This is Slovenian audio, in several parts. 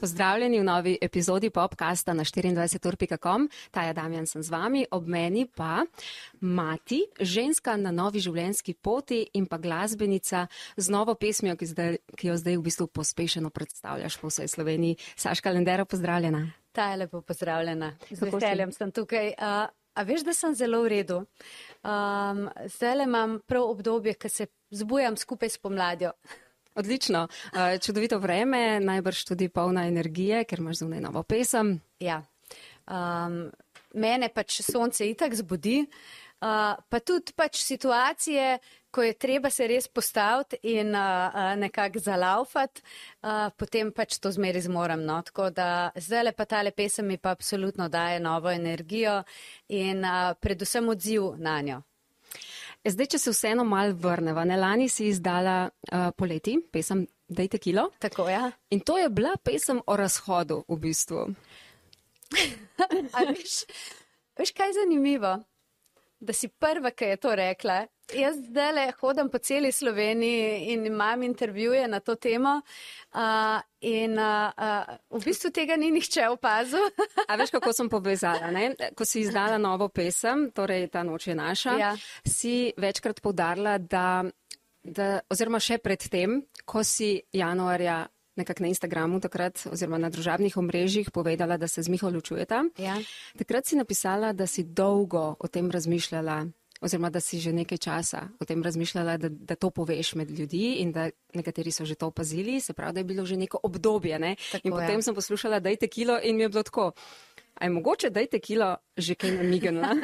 Pozdravljeni v novi epizodi popkasta na 24.com. Taja Damjan sem z vami, ob meni pa Mati, ženska na novi življenjski poti in pa glasbenica z novo pesmijo, ki, zdaj, ki jo zdaj v bistvu pospešeno predstavljaš po vsej Sloveniji. Saška Lendera, pozdravljena. Taja lepo pozdravljena. Z veseljem sem tukaj. Uh, a veš, da sem zelo v redu. Um, zdaj le imam prav obdobje, ko se zbujam skupaj s pomladjo. Odlično. Uh, čudovito vreme, najbrž tudi polna energije, ker imaš zunaj novo pesem. Ja. Um, mene pač sonce itak zbudi, uh, pa tudi pač situacije, ko je treba se res postaviti in uh, nekako zalaufati, uh, potem pač to zmeri zmorem. No? Tako da zdaj le pa tale pesem mi pa absolutno daje novo energijo in uh, predvsem odziv na njo. Zdaj, če se vseeno mal vrneva, ne lani si izdala uh, poleti pesem Dejte kilo. Tako, ja. In to je bila pesem o razhodu v bistvu. veš, veš, kaj je zanimivo? Da si prva, ki je to rekla. Jaz zdaj le hodam po celi Sloveniji in imam intervjuje na to temo. Uh, in uh, uh, v bistvu tega ni nihče opazil. A veš, kako sem povezala? Ne? Ko si izdala novo pesem, torej Ta noč je naša, ja. si večkrat podarila, da, da, oziroma še predtem, ko si januarja nekako na Instagramu takrat oziroma na družabnih omrežjih povedala, da se z Miho ločujeta. Ja. Takrat si napisala, da si dolgo o tem razmišljala oziroma da si že nekaj časa o tem razmišljala, da, da to poveš med ljudi in da nekateri so že to opazili, se pravi, da je bilo že neko obdobje. Ne? In potem je. sem poslušala, da je te kilo in mi je bilo tako, a je mogoče, da je te kilo že kaj namignila?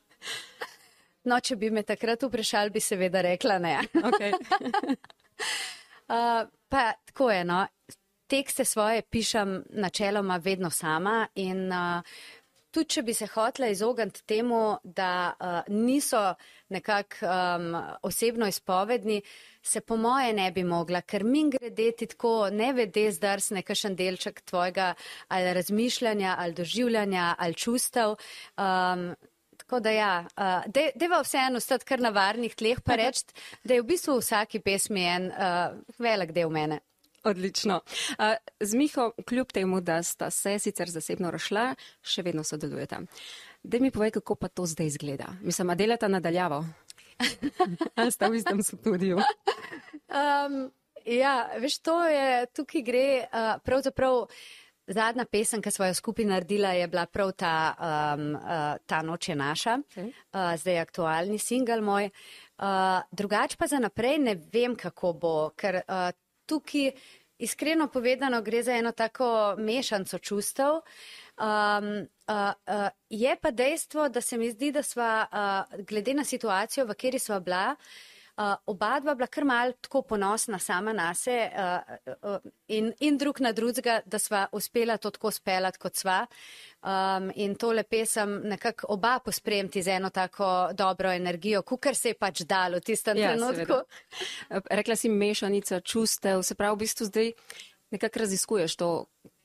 no, če bi me takrat vprašali, bi seveda rekla ne. Okay. uh, pa tako je, no. Tekste svoje pišem načeloma vedno sama in uh, tudi če bi se hotela izogniti temu, da uh, niso nekako um, osebno izpovedni, se po moje ne bi mogla, ker mi grede ti tako ne vede zdars nekakšen delček tvojega ali razmišljanja, ali doživljanja, ali čustev. Um, Tako da ja, uh, deva vseeno stati kar na varnih tleh, pa reči, da je v bistvu v vsaki pesmi en uh, velik del mene. Odlično. Z Miho, kljub temu, da sta se sicer zasebno rašla, še vedno sodelujeta. Da mi povej, kako pa to zdaj izgleda. Mislim, a delata nadaljavo? sta v istem studiu? Um, ja, veš, to je, tukaj gre uh, pravzaprav. Zadnja pesem, ki smo jo skupaj naredila, je bila prav ta, um, uh, ta noč je naša, uh, zdaj je aktualni singel moj. Uh, drugač pa za naprej ne vem, kako bo, ker uh, tukaj, iskreno povedano, gre za eno tako mešanico čustev. Um, uh, uh, je pa dejstvo, da se mi zdi, da sva, uh, glede na situacijo, v kateri sva bila, uh, Uh, oba dva bila kar mal tako ponosna sama na se uh, uh, in, in drug na drugega, da sva uspela to tako speljati kot sva. Um, in tole pesem nekako oba pospremti z eno tako dobro energijo, kukar se je pač dalo v tistem ja, trenutku. Seveda. Rekla si mešanica čustev, se pravi v bistvu zdaj nekako raziskuješ to,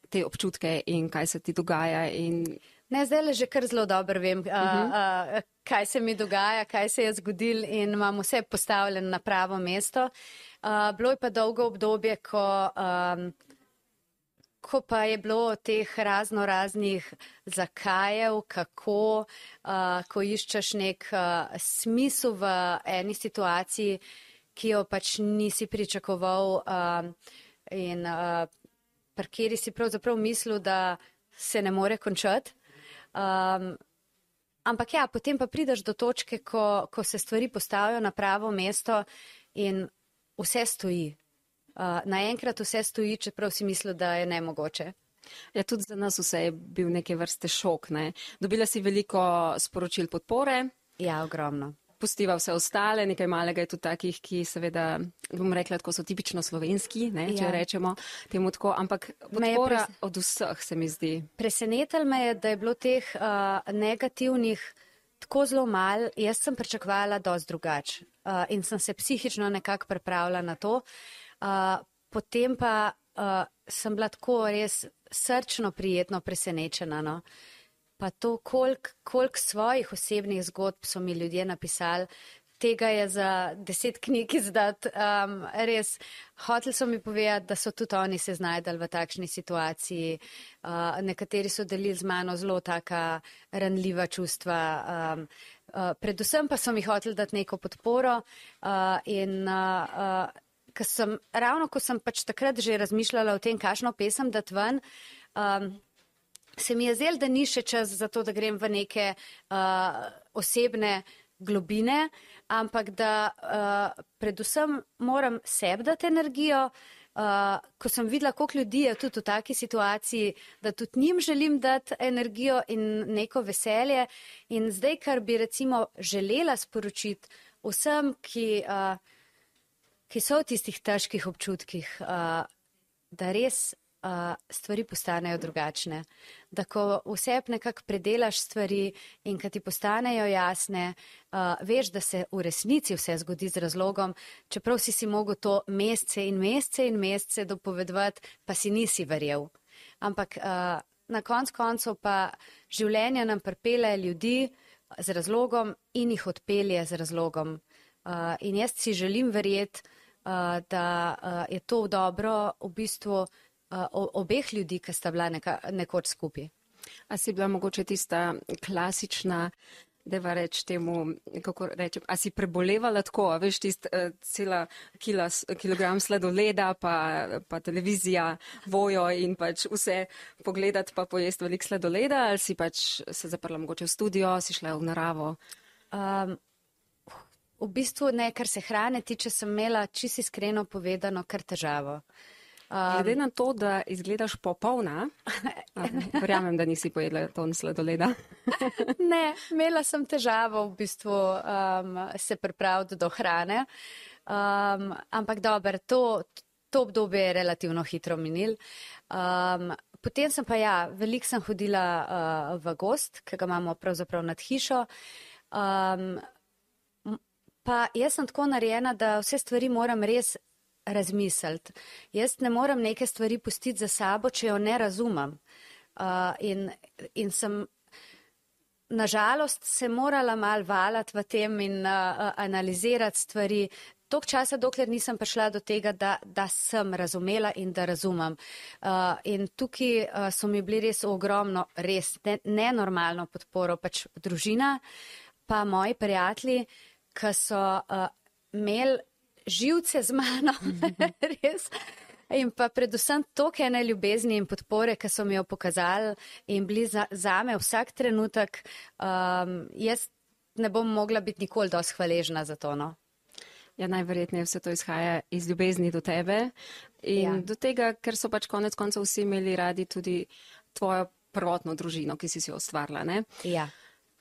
te občutke in kaj se ti dogaja. In... Ne, zdaj le že kar zelo dobro vem, uh, uh, kaj se mi dogaja, kaj se je zgodil in imam vse postavljeno na pravo mesto. Uh, bilo je pa dolgo obdobje, ko, um, ko pa je bilo teh razno raznih zakajev, kako, uh, ko iščeš nek uh, smisel v eni situaciji, ki jo pač nisi pričakoval uh, in uh, pri kateri si pravzaprav mislil, da se ne more končati. Um, ampak ja, potem pa prideš do točke, ko, ko se stvari postavijo na pravo mesto in vse stoji. Uh, Naenkrat vse stoji, čeprav si mislil, da je nemogoče. Ja, tudi za nas vse je bil neke vrste šok. Ne? Dobila si veliko sporočil podpore. Ja, ogromno pustiva vse ostale, nekaj malega je tudi takih, ki seveda, bom rekla, tako so tipično slovenski, ne, če ja. rečemo temu tako, ampak podpora pres... od vseh se mi zdi. Presenetal me je, da je bilo teh uh, negativnih tako zelo mal, jaz sem pričakvala dosti drugač uh, in sem se psihično nekako pripravila na to. Uh, potem pa uh, sem bila tako res srčno prijetno presenečena. No. Uh, pa to, koliko kolik svojih osebnih zgodb so mi ljudje napisali, tega je za deset knjig izdati. Um, res, hotel so mi povedati, da so tudi oni se znajdali v takšni situaciji. Uh, nekateri so delili z mano zelo taka ranljiva čustva. Um, uh, predvsem pa so mi hotel dati neko podporo uh, in uh, uh, sem, ravno ko sem pač takrat že razmišljala o tem, kakšno pesem dati ven, um, se mi je zdelo, da ni še čas za to, da grem v neke uh, osebne globine, ampak da uh, predvsem moram sebi dati energijo. Uh, ko sem videla, koliko ljudi je tudi v taki situaciji, da tudi njim želim dati energijo in neko veselje. In zdaj, kar bi recimo želela sporočiti vsem, ki, uh, ki so v tistih težkih občutkih, uh, da res stvari postanejo drugačne. Da ko vse nekako predelaš stvari in kad ti postanejo jasne, uh, veš, da se v resnici vse zgodi z razlogom, čeprav si si mogel to mesece in mesece in mesece dopovedovati, pa si nisi verjel. Ampak uh, na konc koncev pa življenje nam pripele ljudi z razlogom in jih odpelje z razlogom. Uh, in jaz si želim verjeti, uh, da uh, je to dobro v bistvu obeh ljudi, ki sta bila neka, nekoč skupaj. A si bila mogoče tista klasična, da va reč temu, kako rečem, a si prebolevala tako, a veš, tist uh, cela kila, kilogram sladoleda, pa, pa televizija, vojo in pač vse pogledati, pa pojesti velik sladoleda, ali si pač se zaprla mogoče v studio, si šla v naravo? Um, v bistvu ne, kar se hrane tiče, sem imela čisto iskreno povedano kar težavo. Um, Glede na to, da izgledaš popolna, verjamem, da nisi pojedla ton sladoleda. ne, imela sem težavo v bistvu um, se pripraviti do hrane, um, ampak dober, to, to obdobje je relativno hitro minil. Um, potem sem pa ja, veliko sem hodila uh, v gost, ki ga imamo pravzaprav nad hišo. Um, pa jaz sem tako narejena, da vse stvari moram res razmisliti. Jaz ne morem neke stvari pustiti za sabo, če jo ne razumem. Uh, in, in sem nažalost se morala mal valati v tem in uh, analizirati stvari. Tok časa, dokler nisem prišla do tega, da, da sem razumela in da razumem. Uh, in tukaj uh, so mi bili res ogromno, res nenormalno ne podporo, pač družina, pa moji prijatelji, ki so uh, imeli živce z mano, res. In pa predvsem toliko ene ljubezni in podpore, ki so mi jo pokazali in bili za, za me vsak trenutek, um, jaz ne bom mogla biti nikoli dosti hvaležna za to. No. Ja, najverjetneje vse to izhaja iz ljubezni do tebe in ja. do tega, ker so pač konec koncev vsi imeli radi tudi tvojo prvotno družino, ki si si jo ustvarila. Ja.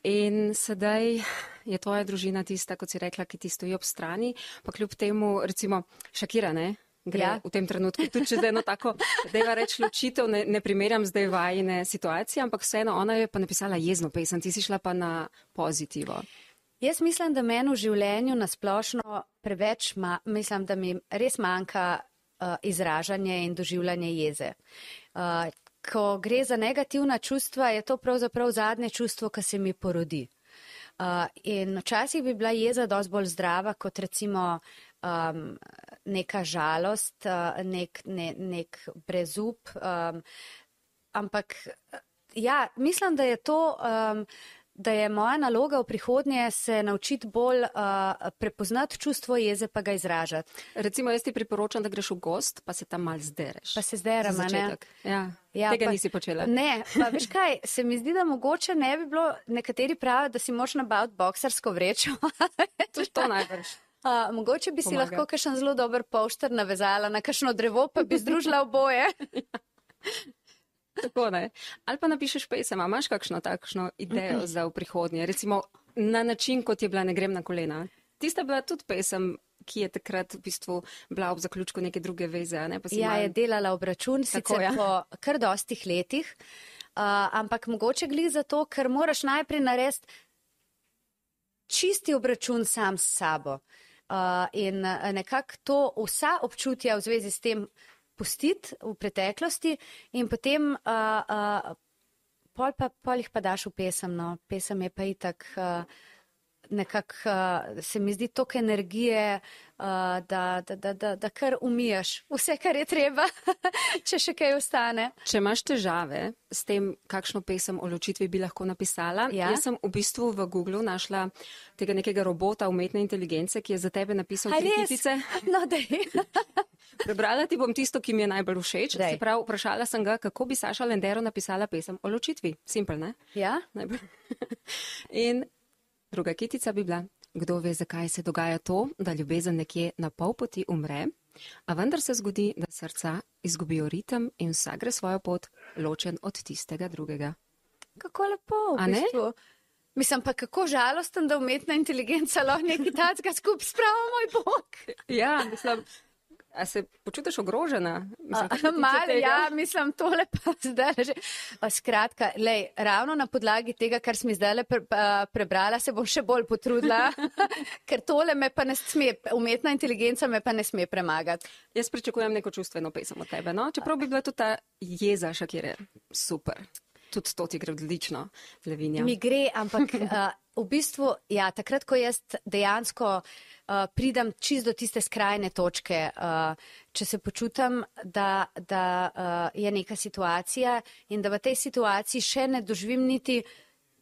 In sedaj je tvoja družina tista, kot si rekla, ki ti stoji ob strani, pa kljub temu, recimo, šakirane. Gre ja. v tem trenutku tudi čez eno tako, da je reč ločitev, ne, ne primerjam zdaj vajne situacije, ampak vseeno ona je pa napisala jezno pesem, ti si šla pa na pozitivo. Jaz mislim, da meni v življenju nasplošno preveč, ma, mislim, da mi res manjka uh, izražanje in doživljanje jeze. Uh, ko gre za negativna čustva, je to pravzaprav zadnje čustvo, ki se mi porodi. Uh, in včasih bi bila jeza dosti bolj zdrava kot recimo um, neka žalost, uh, nek, ne, nek brezup. Um, ampak ja, mislim, da je to. Um, da je moja naloga v prihodnje se naučiti bolj uh, prepoznati čustvo jeze, pa ga izražati. Recimo, jaz ti priporočam, da greš v gost, pa se tam mal zdereš. Pa se zderem, ne? Ja. Ja, Tega pa, nisi počela. Ne, pa veš kaj, se mi zdi, da mogoče ne bi bilo, nekateri pravijo, da si moš nabaviti boksarsko vrečo. to, to najbrž. Uh, mogoče bi Pomaga. si lahko kakšen zelo dober pošter navezala na kakšno drevo, pa bi združila oboje. Tako ne. Ali pa napišeš pesem, imaš kakšno takšno idejo za v prihodnje, recimo na način, kot je bila Ne grem na kolena. Tista bila tudi pesem, ki je takrat v bistvu bila ob zaključku neke druge veze. Ne? Ja, mal... je delala obračun, sicer ja. po kar dostih letih, uh, ampak mogoče gli za to, ker moraš najprej narediti čisti obračun sam s sabo. Uh, in nekako to vsa občutja v zvezi s tem, pustiti v preteklosti in potem uh, uh, pol, pa, pol jih pa daš v pesem. No. Pesem je pa itak uh, nekako uh, se mi zdi toliko energije, uh, da, da, da, da, da kar umiješ vse, kar je treba, če še kaj ostane. Če imaš težave s tem, kakšno pesem o ločitvi bi lahko napisala, ja? jaz sem v bistvu v Google našla tega nekega robota umetne inteligence, ki je za tebe napisal tri kitice. No, Prebrala ti bom tisto, ki mi je najbolj všeč. Se pravi, vprašala sem ga, kako bi Saša Lendero napisala pesem o ločitvi. Simpel, ne? Ja. In Druga kitica bi bila, kdo ve, zakaj se dogaja to, da ljubezen nekje na pol poti umre, a vendar se zgodi, da srca izgubijo ritem in vsak gre svojo pot, ločen od tistega drugega. Kako lepo, a ne? Mislim pa, kako žalosten, da umetna inteligenca lahko nekaj takega skupaj spravo, moj bog. Ja, mislim, A se počutiš ogrožena? Malo, ja, mislim, tole pa zdaj že. Skratka, lej, ravno na podlagi tega, kar sem zdaj pre, prebrala, se bom še bolj potrudila, ker tole me pa ne sme, umetna inteligenca me pa ne sme premagati. Jaz pričakujem neko čustveno pesem od tebe, no? Čeprav bi bila tudi ta jeza, še kjer je super. Tudi to ti gre odlično, Levinja. Mi gre, ampak uh, v bistvu, ja, takrat, ko jaz dejansko uh, pridem čist do tiste skrajne točke, uh, če se počutam, da, da uh, je neka situacija in da v tej situaciji še ne doživim niti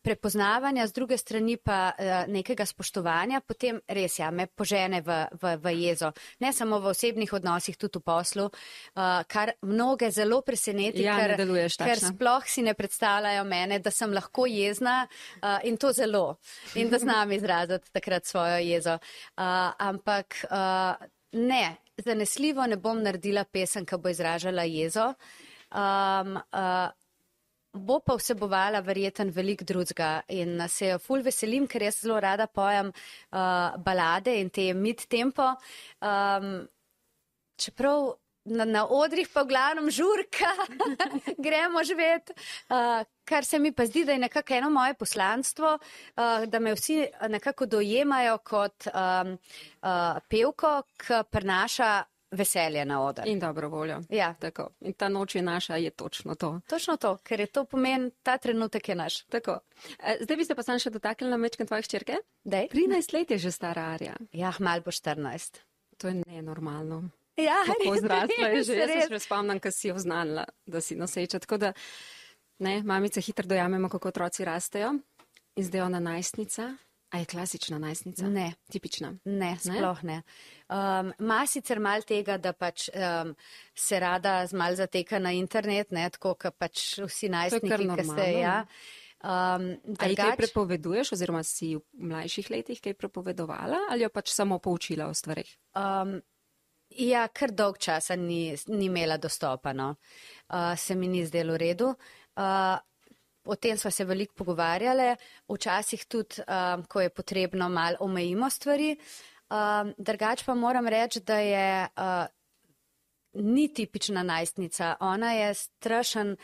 prepoznavanja, z druge strani pa uh, nekega spoštovanja, potem res ja, me požene v, v, v jezo. Ne samo v osebnih odnosih, tudi v poslu, uh, kar mnoge zelo preseneti, ja, ker, ker sploh si ne predstavljajo mene, da sem lahko jezna uh, in to zelo. In da znam izraziti takrat svojo jezo. Uh, ampak uh, ne, zanesljivo ne bom naredila pesem, ki bo izražala jezo. Um, uh, bo pa vsebovala verjeten velik drugega in se jo ful veselim, ker jaz zelo rada pojem uh, balade in te mid-tempo. Um, čeprav na, na odrih pa v glavnem žurka, gremo živeti, uh, kar se mi pa zdi, da je nekako eno moje poslanstvo, uh, da me vsi nekako dojemajo kot um, uh, pevko, ki prenaša veselje na oder. In dobro voljo. Ja. Tako. In ta noč je naša, je točno to. Točno to, ker je to pomen, ta trenutek je naš. Tako. E, zdaj bi se pa sam še dotaknila mečken tvojih ščerke. Dej. 13 let je že stara Arja. Ja, mal bo 14. To je nenormalno. Ja, Kako zrasla je že. Jaz se še spomnim, ko si jo znala, da si noseča. Tako da, ne, mamice hitro dojamemo, kako otroci rastejo. In zdaj ona najstnica. A je klasična najstnica? Ne. Tipična? Ne, sploh ne. Um, ma sicer mal tega, da pač um, se rada mal zateka na internet, ne, tako kot pač vsi najstniki, ki ste. Ja. Um, ali kaj prepoveduješ, oziroma si v mlajših letih kaj prepovedovala, ali jo pač samo poučila o stvarih? Um, ja, kar dolg časa ni, ni imela dostopa, no. uh, se mi ni zdelo v redu. Uh, O tem smo se veliko pogovarjali, včasih tudi, um, ko je potrebno malo omejimo stvari. Um, drugač pa moram reči, da je uh, ni tipična najstnica. Ona je strašen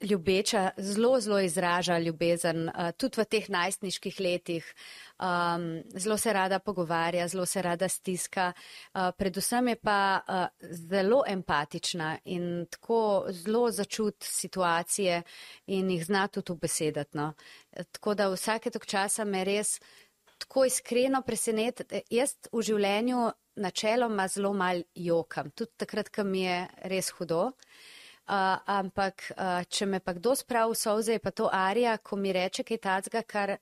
ljubeča, zelo, zelo izraža ljubezen, uh, tudi v teh najstniških letih. Um, zelo se rada pogovarja, zelo se rada stiska. Uh, predvsem je pa uh, zelo empatična in tako zelo začut situacije in jih zna tudi ubesedati. No. Tako da vsake tok časa me res tako iskreno preseneti. Jaz v življenju načeloma zelo mal jokam, tudi takrat, ko mi je res hudo. Uh, ampak, uh, če me pa kdo spravi v solze, je pa to Arija, ko mi reče kaj tacga, kar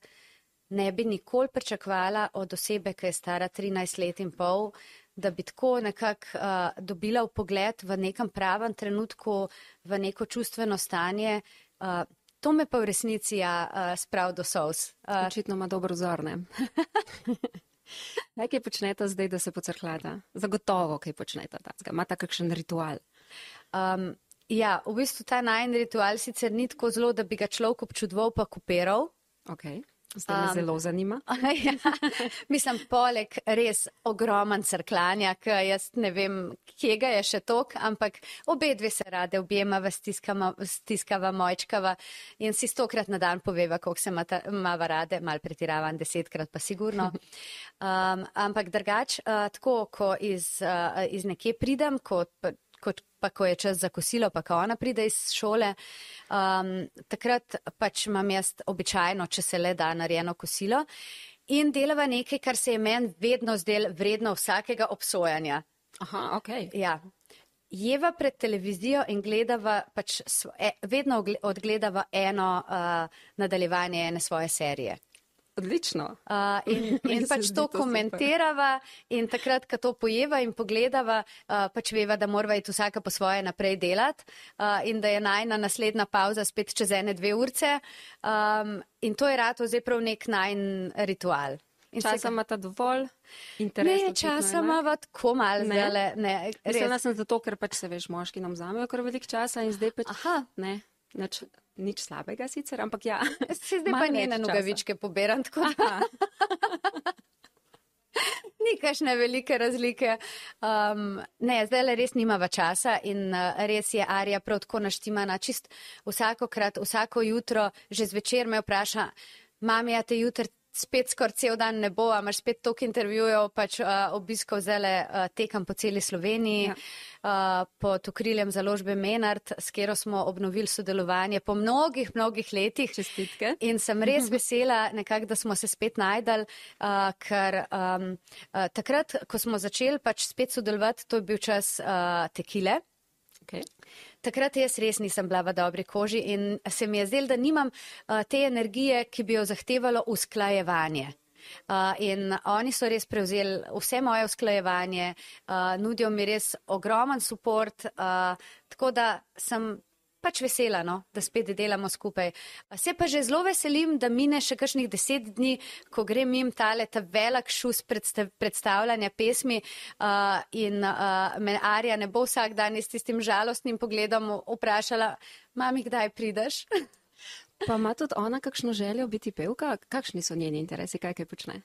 ne bi nikoli pričakvala od osebe, ki je stara 13 let in pol, da bi tako nekako uh, dobila v pogled v nekem pravem trenutku, v neko čustveno stanje. Uh, to me pa v resnici ja, uh, sprav do solz. Uh, Očitno ima dobro vzor, ne? Kaj počnete zdaj, da se pocrklada? Zagotovo, kaj počnete. Imate kakšen ritual? Um, Ja, v bistvu ta najn ritual sicer ni tako zelo, da bi ga človek občudoval pa kupiral. Okay. Zdaj me um, zelo zanima. ja, mislim, poleg res ogroman crklanja, ki jaz ne vem, kje ga je še tok, ampak obe dve se rade objemava, stiskava, stiskava mojčkava in si stokrat na dan poveva, koliko se mava rade, mal pretiravam, desetkrat pa sigurno. Um, ampak drugač, uh, tako, ko iz, uh, iz nekje pridem, kot kot pa ko je čas za kosilo, pa ko ona pride iz šole, um, takrat pač imam jaz običajno, če se le da, narejeno kosilo. in delava nekaj, kar se je meni vedno zdel vredno vsakega obsojanja. Aha, ok. Ja. Jeva pred televizijo in gledava, pač, e, vedno odgledava eno uh, nadaljevanje ene svoje serije. Odlično. Uh, in, in pač to super. komentirava in takrat, ko to pojeva in pogledava, uh, pač veva, da morava iti vsaka po svoje naprej delati uh, in da je najna naslednja pauza spet čez ene dve urce. Um, in to je rado zdaj prav nek najn ritual. In Časa ga- imata dovolj, interes. Ne, časa imava tako malo, Ne? zdajle, ne, Mislila res. sem zato, ker pač se veš, moški nam vzamejo kar veliko časa in zdaj pač. Aha. Ne, nič, nič slabega sicer, ampak ja. Se zdaj pa njene nogavičke poberam, tako da Aha. ni kakšne velike razlike. Um, ne, zdaj le res nimava časa in uh, res je Arija prav tako naštimana. Čist vsakokrat, vsako jutro, že zvečer me vpraša, mami, a te jutr spet skoraj cel dan ne bo, a imaš spet toliko intervjujev, pač uh, obiskov zdaj uh, tekam po celi Sloveniji. Ja. Uh, pod okriljem založbe Menard, s katero smo obnovili sodelovanje po mnogih, mnogih letih. Čestitke. In sem res vesela, nekak, da smo se spet najdali, uh, ker um, uh, takrat, ko smo začeli pač spet sodelovati, to je bil čas uh, tekile. Okay. Takrat jaz res nisem bila v dobri koži in se mi je zdelo, da nimam uh, te energije, ki bi jo zahtevalo usklajevanje. Uh, in oni so res prevzeli vse moje usklajevanje, uh, nudijo mi res ogromen podpor, uh, tako da sem pač vesela, no, da spet delamo skupaj. Se pa že zelo veselim, da mine še kakšnih deset dni, ko grem jim tale ta velik šus predstav, predstavljanja pesmi uh, in uh, me Arja ne bo vsak dan s tistim žalostnim pogledom vprašala, mami, kdaj prideš? Pa ima tudi ona kakšno željo biti pevka? Kakšni so njeni interesi, kaj kaj počne?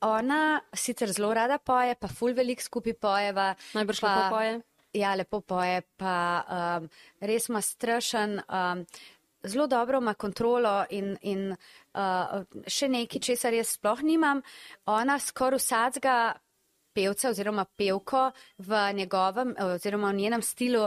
Ona sicer zelo rada poje, pa ful velik skupaj pojeva. Najbrž pa- lepo poje. Ja, lepo poje, pa um, res ima strašen, um, zelo dobro ima kontrolo in, in uh, še nekaj, česar jaz sploh nimam. Ona skoraj vsadzga pevca oziroma pevko v njegovem oziroma v njenem stilu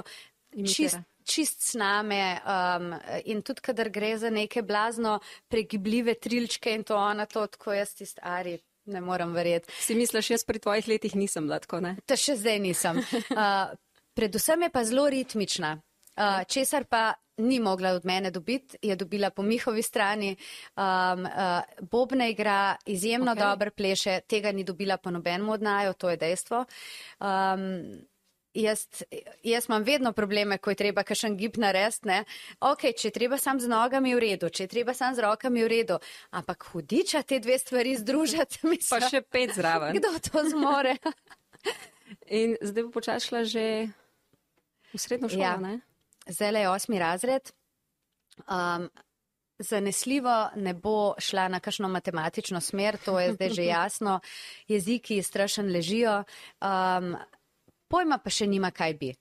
čist, čist sname um, in tudi, kadar gre za neke blazno pregibljive trilčke in to ona to, tako jaz tist Ari ne morem verjeti. Si misliš, jaz pri tvojih letih nisem bila tako, ne? To še zdaj nisem. Uh, predvsem je pa zelo ritmična, uh, česar pa ni mogla od mene dobiti, je dobila po njihovi strani. Um, uh, Bobna igra izjemno Ok. okay. dobro pleše, tega ni dobila po nobenem od naju, to je dejstvo. Um, Jaz, jaz imam vedno probleme, ko je treba kakšen gib narediti. Ok, če je treba sam z nogami v redu, če je treba sam z rokami v redu, ampak hudiča te dve stvari združiti, Pa mislim, še pet zraven. kdo to zmore. In zdaj bo počasla že v srednjo šolo, Ja. ne? Zdaj je osmi razred. Um, zanesljivo ne bo šla na kakšno matematično smer, to je zdaj že jasno. Jeziki strašen ležijo, um, pojma pa še nima, kaj bi.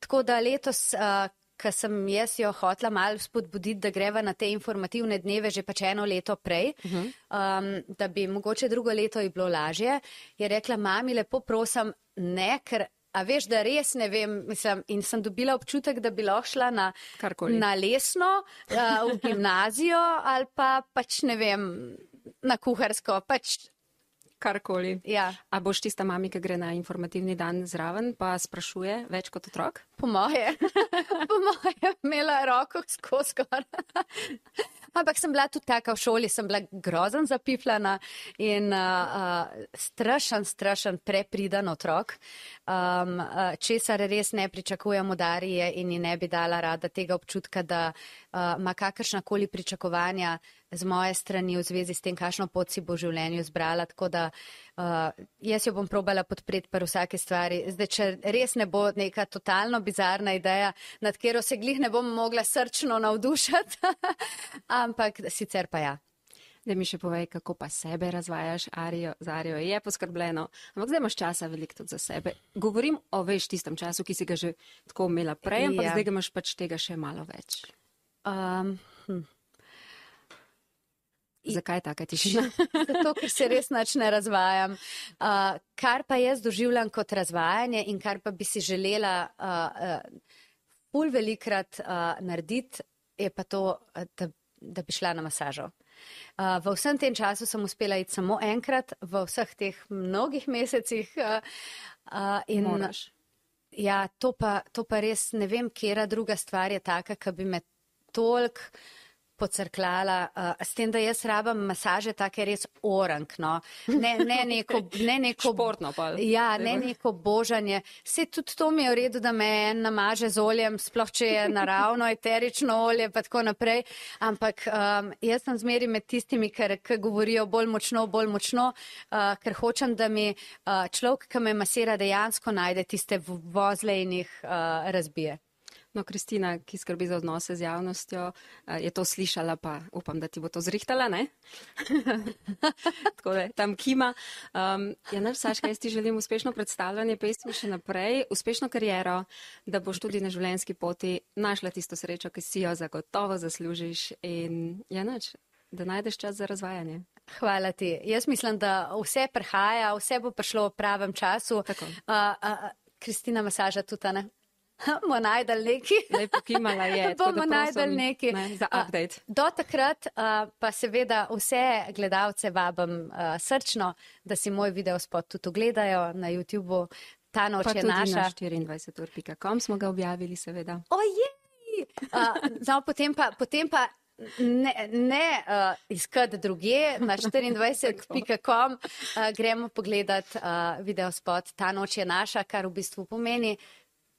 Tako da letos, uh, ko sem jaz jo hotla malo spodbuditi, da greva na te informativne dneve že pač eno leto prej, uh -huh. um, da bi mogoče drugo leto ji bilo lažje, je rekla, mami, lepo prosim, ne, ker. A veš, da res ne vem, mislim, in sem dobila občutek, da bi lahko šla na, Karkoli. na lesno, uh, v gimnazijo ali pa pač ne vem, na kuharsko. Pač, Karkoli. ja, A boš tista mami, ki gre na informativni dan zraven, pa sprašuje več kot otrok? po moje, po moje, imela roko skozi skor. Ampak sem bila tudi taka v šoli, sem bila grozen zapifljana in uh, uh, strašen, strašen prepridan otrok, um, uh, česar res ne pričakujem od Darije in ji ne bi dala rada tega občutka, da uh, ima kakršnakoli pričakovanja z moje strani v zvezi s tem, kakšno pot si bo v življenju zbrala. Tako da uh, jaz jo bom probala podpreti pri vsake stvari. Zdaj, če res ne bo neka totalno bizarna ideja, nad katero se glih ne bom mogla srčno navdušati, ampak sicer pa ja. Da mi še povej, kako pa sebe razvajaš, Arijo, z Arijo je poskrbljeno, ampak zdaj imaš časa veliko tudi za sebe. Govorim o veš tistem času, ki si ga že tako imela prej, ampak Ja. zdaj ga imaš pač tega še malo več. Um, hm. Zakaj taka tišina? Zato, ker se res nič ne razvajam. Uh, kar pa jaz doživljam kot razvajanje in kar pa bi si želela uh, uh, ful velikrat uh, narediti, je pa to, da, da bi šla na masažo. Uh, v vsem tem času sem uspela iti samo enkrat, v vseh teh mnogih mesecih. Uh, uh, in, ja, to pa, to pa res ne vem, kera druga stvar je taka, ki bi me toliko pocrklala, uh, s tem, da jaz rabam masaže take res orankno, ne, ne neko, ne neko športno pa. Ja, ne neko božanje. Se tudi to mi je v redu, da me en namaže z oljem, sploh če je naravno eterično olje, pa tako naprej. Ampak um, jaz sem zmeri med tistimi, ker, ker govorijo bolj močno, bolj močno, uh, ker hočem, da mi uh, človek, ki me masira, dejansko najde tiste vozle in jih uh, razbije. No, Kristina, ki skrbi za odnose z javnostjo, eh, je to slišala, pa upam, da ti bo to zrihtala, ne? Tako da tam kima. Um, ja, naš Saška, jaz ti želim uspešno predstavljanje pesmi še naprej, uspešno kariero, da boš tudi na življenjski poti našla tisto srečo, ki si jo zagotovo zaslužiš in ja, nač, da najdeš čas za razvajanje. Hvala ti. Jaz mislim, da vse prihaja, vse bo prišlo v pravem času. Tako. Uh, uh, Kristina Masaža tudi, ne? bomo najdel neki. Lepo kimala je. bomo najdel neki. Ne, za update. Do takrat uh, pa seveda vse gledalce vabim uh, srčno, da si moj video spot tudi ogledajo na YouTubeu. Ta noč pa je naša. Na 24.com smo ga objavili, seveda. Ojej! Uh, no, potem pa. Potem pa Ne, ne uh, iskati druge, na 24.com uh, gremo pogledat uh, video spot Ta noč je naša, kar v bistvu pomeni,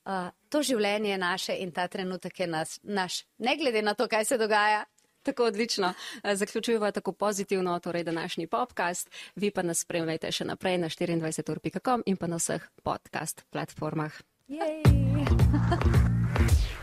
uh, to življenje je naše in ta trenutek je nas, naš, ne glede na to, kaj se dogaja. Tako odlično. Zaključujemo tako pozitivno, torej današnji podcast. Vi pa nas spremljajte še naprej na 24.com in pa na vseh podcast platformah. Jej!